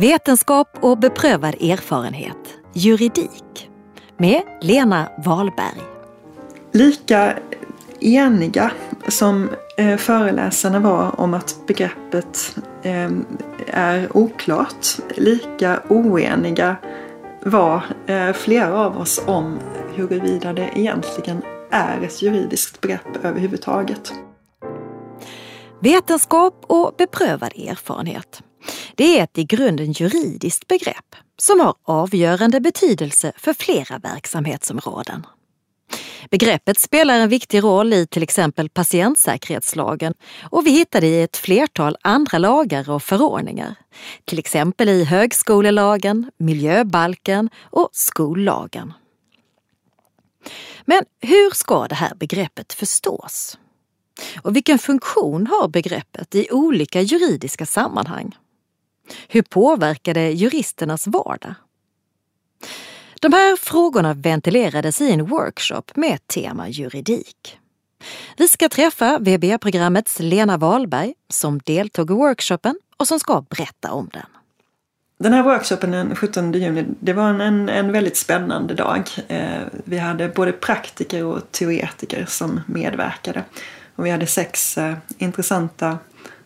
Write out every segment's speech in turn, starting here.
Vetenskap och beprövad erfarenhet. Juridik. Med Lena Wahlberg. Lika eniga som eh, föreläsarna var om att begreppet eh, är oklart, lika oeniga var eh, flera av oss om huruvida det egentligen är ett juridiskt begrepp överhuvudtaget. Vetenskap och beprövad erfarenhet. Det är ett i grunden juridiskt begrepp som har avgörande betydelse för flera verksamhetsområden. Begreppet spelar en viktig roll i till exempel patientsäkerhetslagen och vi hittar det i ett flertal andra lagar och förordningar. Till exempel i högskolelagen, miljöbalken och skollagen. Men hur ska det här begreppet förstås? Och vilken funktion har begreppet i olika juridiska sammanhang? Hur påverkar det juristernas vardag? De här frågorna ventilerades i en workshop med tema juridik. Vi ska träffa VB-programmets Lena Wahlberg som deltog i workshopen och som ska berätta om den. Den här workshopen den 17 juni, det var en, en väldigt spännande dag. Eh, vi hade både praktiker och teoretiker som medverkade. Och vi hade sex eh, intressanta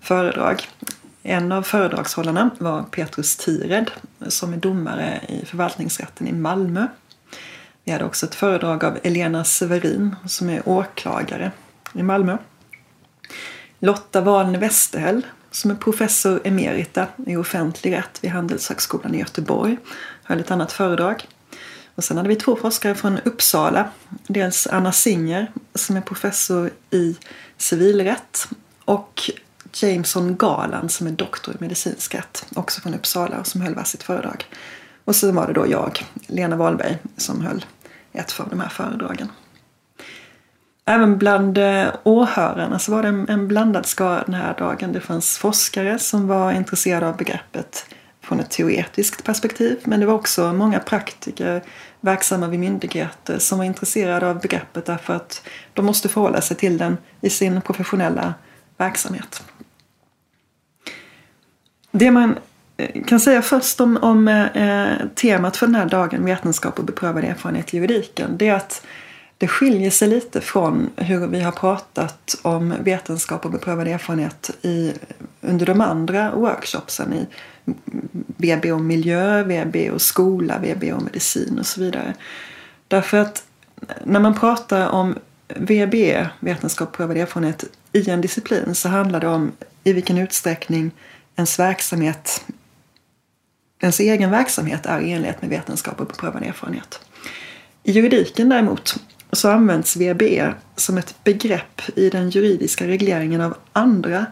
föredrag. En av föredragshållarna var Petrus Tired som är domare i förvaltningsrätten i Malmö. Vi hade också ett föredrag av Elena Severin som är åklagare i Malmö. Lotta Wahlne Westerhäll som är professor emerita i offentlig rätt vid Handelshögskolan i Göteborg höll ett annat föredrag. Och sen hade vi två forskare från Uppsala. Dels Anna Singer som är professor i civilrätt och Jameson Garland som är doktor i medicinsk rätt, också från Uppsala, som höll sitt föredrag. Och så var det då jag, Lena Wahlberg, som höll ett av de här föredragen. Även bland eh, åhörarna så var det en blandad skara den här dagen. Det fanns forskare som var intresserade av begreppet från ett teoretiskt perspektiv. Men det var också många praktiker verksamma vid myndigheter som var intresserade av begreppet därför att de måste förhålla sig till den i sin professionella verksamhet. Det man eh, kan säga först om, om eh, temat för den här dagen, vetenskap och beprövad erfarenhet i juridiken, det är att det skiljer sig lite från hur vi har pratat om vetenskap och beprövad erfarenhet i, under de andra workshopsen i VB om miljö, VB och skola, VB och medicin och så vidare. Därför att när man pratar om VB, vetenskap och beprövad erfarenhet, i en disciplin så handlar det om i vilken utsträckning ens verksamhet, ens egen verksamhet är i enlighet med vetenskap och beprövad erfarenhet. I juridiken däremot så används VB som ett begrepp i den juridiska regleringen av andra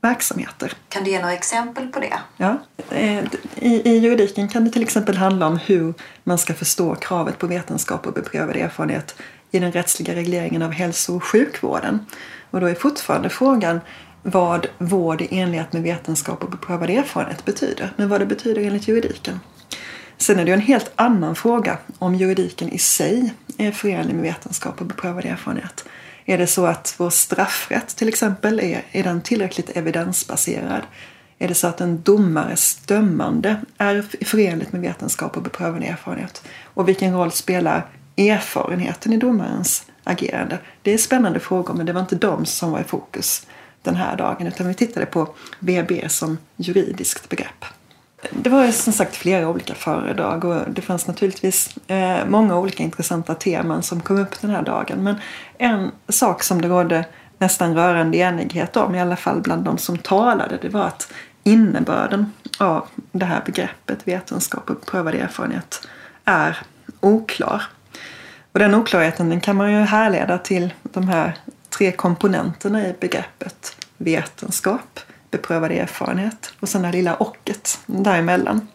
verksamheter. Kan du ge några exempel på det? Ja, eh, i, i juridiken kan det till exempel handla om hur man ska förstå kravet på vetenskap och beprövad erfarenhet i den rättsliga regleringen av hälso och sjukvården. Och då är fortfarande frågan vad vård i enlighet med vetenskap och beprövad erfarenhet betyder, men vad det betyder enligt juridiken. Sen är det ju en helt annan fråga om juridiken i sig är förenlig med vetenskap och beprövad erfarenhet. Är det så att vår straffrätt till exempel är, är den tillräckligt evidensbaserad? Är det så att en domares dömande är förenligt med vetenskap och beprövad erfarenhet? Och vilken roll spelar erfarenheten i domarens agerande? Det är spännande frågor men det var inte de som var i fokus den här dagen utan vi tittade på BB som juridiskt begrepp. Det var som sagt flera olika föredrag och det fanns naturligtvis eh, många olika intressanta teman som kom upp den här dagen. Men en sak som det rådde nästan rörande enighet om, i alla fall bland de som talade, det var att innebörden av det här begreppet vetenskap och prövad erfarenhet är oklar. Och den oklarheten den kan man ju härleda till de här tre komponenterna i begreppet vetenskap, beprövad erfarenhet och sen det lilla ocket däremellan.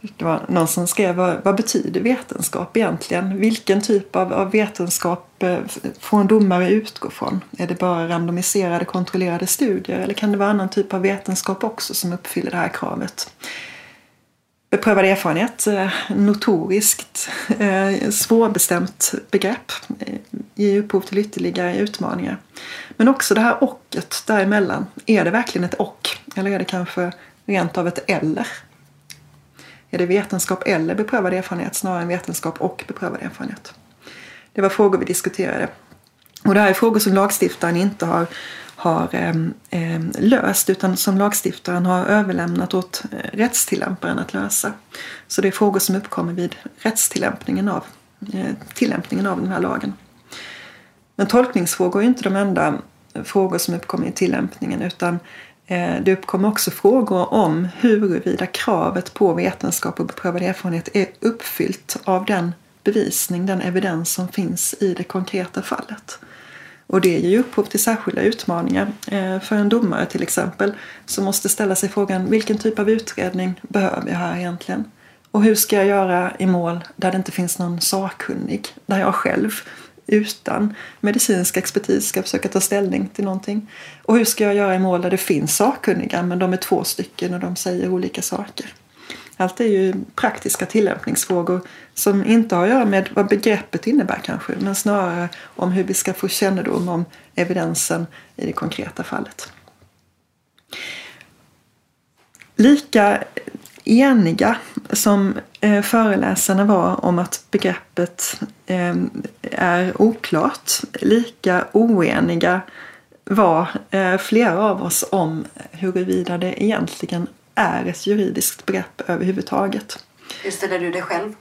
Det var någon som skrev vad, vad betyder vetenskap egentligen? Vilken typ av, av vetenskap eh, får en domare utgå från? Är det bara randomiserade kontrollerade studier eller kan det vara annan typ av vetenskap också som uppfyller det här kravet? Beprövad erfarenhet, eh, notoriskt eh, svårbestämt begrepp, eh, ger upphov till ytterligare utmaningar. Men också det här ochet däremellan. Är det verkligen ett och? Eller är det kanske rent av ett eller? Är det vetenskap eller beprövad erfarenhet snarare än vetenskap och beprövad erfarenhet? Det var frågor vi diskuterade. Och det här är frågor som lagstiftaren inte har, har eh, löst utan som lagstiftaren har överlämnat åt eh, rättstillämparen att lösa. Så det är frågor som uppkommer vid rättstillämpningen av, eh, tillämpningen av den här lagen. Men tolkningsfrågor är inte de enda eh, frågor som uppkommer i tillämpningen utan eh, det uppkommer också frågor om huruvida kravet på vetenskap och beprövad erfarenhet är uppfyllt av den bevisning, den evidens som finns i det konkreta fallet. Och det ger ju upphov till särskilda utmaningar. Eh, för en domare till exempel som måste ställa sig frågan vilken typ av utredning behöver jag här egentligen? Och hur ska jag göra i mål där det inte finns någon sakkunnig? Där jag själv utan medicinsk expertis ska försöka ta ställning till någonting. Och hur ska jag göra i mål där det finns sakkunniga men de är två stycken och de säger olika saker? Allt är ju praktiska tillämpningsfrågor som inte har att göra med vad begreppet innebär kanske men snarare om hur vi ska få kännedom om evidensen i det konkreta fallet. Lika eniga som eh, föreläsarna var om att begreppet eh, är oklart, lika oeniga var eh, flera av oss om huruvida det egentligen är ett juridiskt begrepp överhuvudtaget. Hur ställer du dig själv?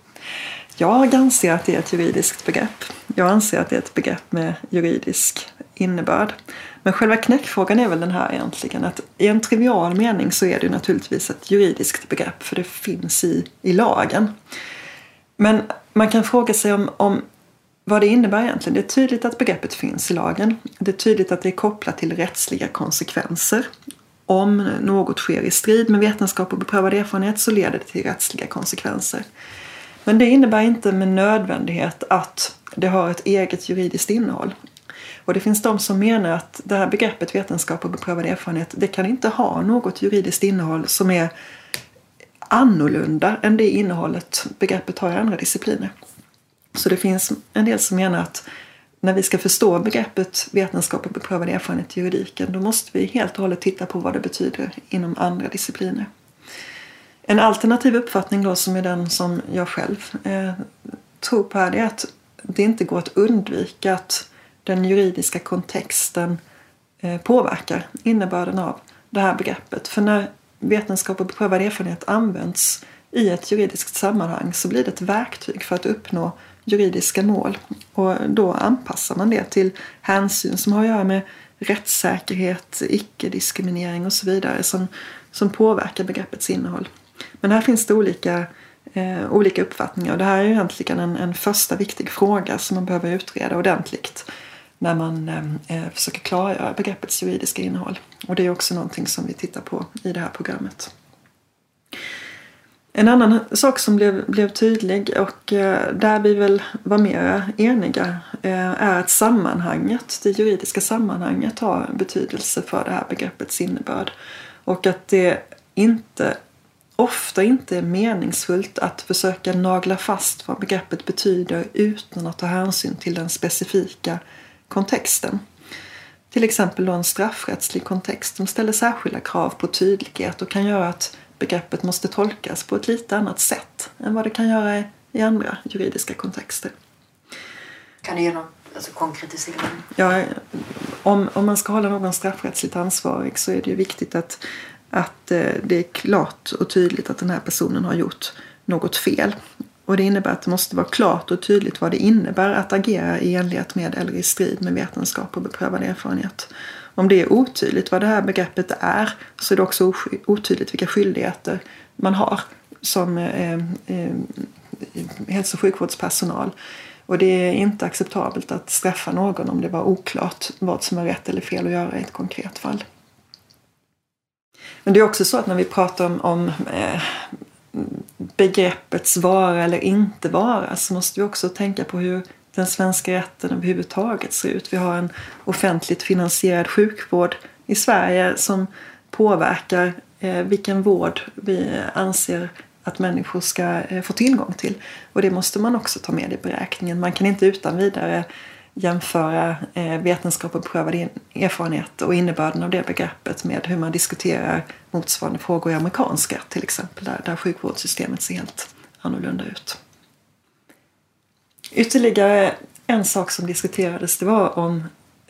Jag anser att det är ett juridiskt begrepp. Jag anser att det är ett begrepp med juridisk innebörd. Men själva knäckfrågan är väl den här egentligen att i en trivial mening så är det naturligtvis ett juridiskt begrepp för det finns i, i lagen. Men man kan fråga sig om, om vad det innebär egentligen. Det är tydligt att begreppet finns i lagen. Det är tydligt att det är kopplat till rättsliga konsekvenser. Om något sker i strid med vetenskap och beprövad erfarenhet så leder det till rättsliga konsekvenser. Men det innebär inte med nödvändighet att det har ett eget juridiskt innehåll. Och det finns de som menar att det här begreppet vetenskap och beprövad erfarenhet det kan inte ha något juridiskt innehåll som är annorlunda än det innehållet begreppet har i andra discipliner. Så det finns en del som menar att när vi ska förstå begreppet vetenskap och beprövad erfarenhet i juridiken då måste vi helt och hållet titta på vad det betyder inom andra discipliner. En alternativ uppfattning då som är den som jag själv eh, tror på här är att det inte går att undvika att den juridiska kontexten eh, påverkar innebörden av det här begreppet. För när vetenskap och beprövad erfarenhet används i ett juridiskt sammanhang så blir det ett verktyg för att uppnå juridiska mål. Och då anpassar man det till hänsyn som har att göra med rättssäkerhet, icke-diskriminering och så vidare som, som påverkar begreppets innehåll. Men här finns det olika, eh, olika uppfattningar och det här är egentligen en, en första viktig fråga som man behöver utreda ordentligt när man eh, eh, försöker klargöra begreppets juridiska innehåll. Och det är också någonting som vi tittar på i det här programmet. En annan sak som blev, blev tydlig och eh, där vi väl var mer eniga eh, är att sammanhanget, det juridiska sammanhanget har betydelse för det här begreppets innebörd. Och att det inte, ofta inte är meningsfullt att försöka nagla fast vad begreppet betyder utan att ta hänsyn till den specifika kontexten. Till exempel då en straffrättslig kontext som ställer särskilda krav på tydlighet och kan göra att begreppet måste tolkas på ett lite annat sätt än vad det kan göra i andra juridiska kontexter. Kan du ge någon alltså, konkretisering? Ja, om, om man ska hålla någon straffrättsligt ansvarig så är det ju viktigt att, att eh, det är klart och tydligt att den här personen har gjort något fel. Och det innebär att det måste vara klart och tydligt vad det innebär att agera i enlighet med eller i strid med vetenskap och beprövad erfarenhet. Om det är otydligt vad det här begreppet är så är det också otydligt vilka skyldigheter man har som eh, eh, hälso och sjukvårdspersonal. Och det är inte acceptabelt att straffa någon om det var oklart vad som är rätt eller fel att göra i ett konkret fall. Men det är också så att när vi pratar om, om eh, begreppets vara eller inte vara så måste vi också tänka på hur den svenska rätten överhuvudtaget ser ut. Vi har en offentligt finansierad sjukvård i Sverige som påverkar eh, vilken vård vi anser att människor ska eh, få tillgång till. Och det måste man också ta med i beräkningen. Man kan inte utan vidare jämföra eh, vetenskap och beprövad erfarenhet och innebörden av det begreppet med hur man diskuterar motsvarande frågor i amerikanska till exempel, där, där sjukvårdssystemet ser helt annorlunda ut. Ytterligare en sak som diskuterades det var om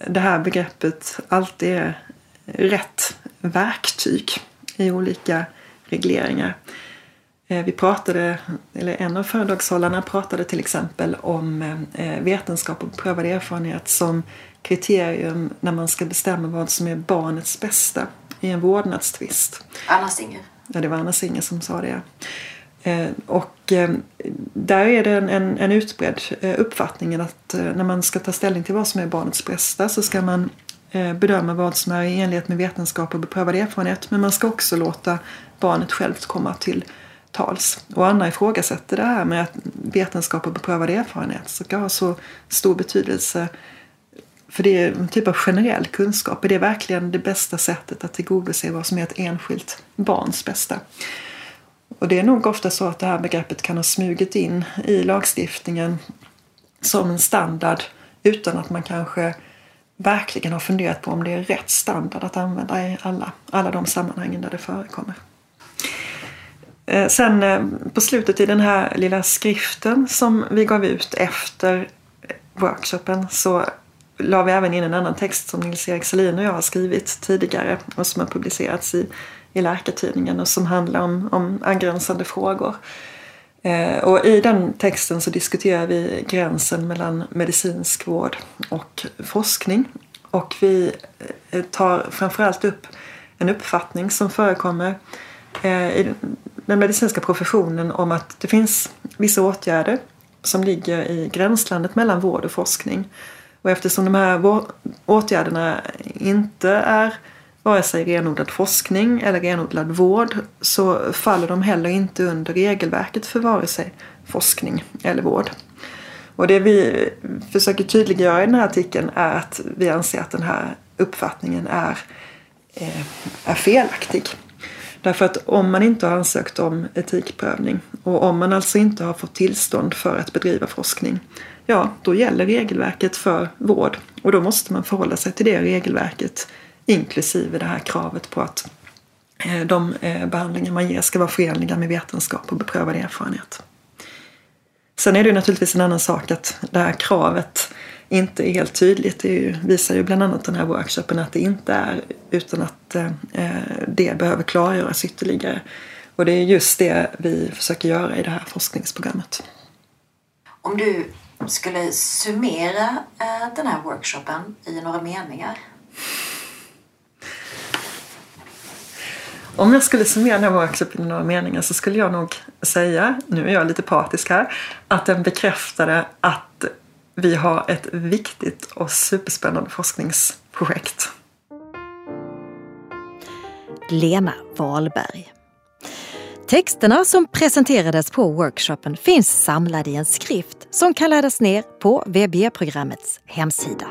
det här begreppet alltid är rätt verktyg i olika regleringar. Eh, vi pratade, eller en av föredragshållarna pratade till exempel om eh, vetenskap och beprövad erfarenhet som kriterium när man ska bestämma vad som är barnets bästa i en vårdnadstvist. Anna Singer. Ja, det var Anna Singer som sa det. Eh, och eh, där är det en, en, en utbredd eh, uppfattning att när man ska ta ställning till vad som är barnets bästa så ska man bedöma vad som är i enlighet med vetenskap och beprövad erfarenhet. Men man ska också låta barnet självt komma till tals. Och Anna ifrågasätter det här med att vetenskap och beprövad erfarenhet ska ha så stor betydelse för det är en typ av generell kunskap. Är det verkligen det bästa sättet att tillgodose vad som är ett enskilt barns bästa? Och det är nog ofta så att det här begreppet kan ha smugit in i lagstiftningen som en standard utan att man kanske verkligen har funderat på om det är rätt standard att använda i alla, alla de sammanhangen där det förekommer. Eh, sen eh, på slutet i den här lilla skriften som vi gav ut efter workshopen så la vi även in en annan text som Nils-Erik Selin och jag har skrivit tidigare och som har publicerats i, i Läkartidningen och som handlar om, om angränsande frågor. Eh, och i den texten så diskuterar vi gränsen mellan medicinsk vård och forskning. Och vi eh, tar framförallt upp en uppfattning som förekommer eh, i den medicinska professionen om att det finns vissa åtgärder som ligger i gränslandet mellan vård och forskning. Och eftersom de här åtgärderna inte är vare sig renodlad forskning eller renodlad vård så faller de heller inte under regelverket för vare sig forskning eller vård. Och det vi försöker tydliggöra i den här artikeln är att vi anser att den här uppfattningen är, eh, är felaktig. Därför att om man inte har ansökt om etikprövning och om man alltså inte har fått tillstånd för att bedriva forskning, ja, då gäller regelverket för vård och då måste man förhålla sig till det regelverket inklusive det här kravet på att eh, de eh, behandlingar man ger ska vara förenliga med vetenskap och beprövad erfarenhet. Sen är det naturligtvis en annan sak att det här kravet inte är helt tydligt. Det ju, visar ju bland annat den här workshopen att det inte är utan att eh, det behöver klargöras ytterligare. Och det är just det vi försöker göra i det här forskningsprogrammet. Om du skulle summera den här workshopen i några meningar? Om jag skulle summera den här workshopen i några meningar så skulle jag nog säga, nu är jag lite patisk här, att den bekräftade att vi har ett viktigt och superspännande forskningsprojekt. Lena Wahlberg. Texterna som presenterades på workshopen finns samlade i en skrift som kan laddas ner på VB-programmets hemsida.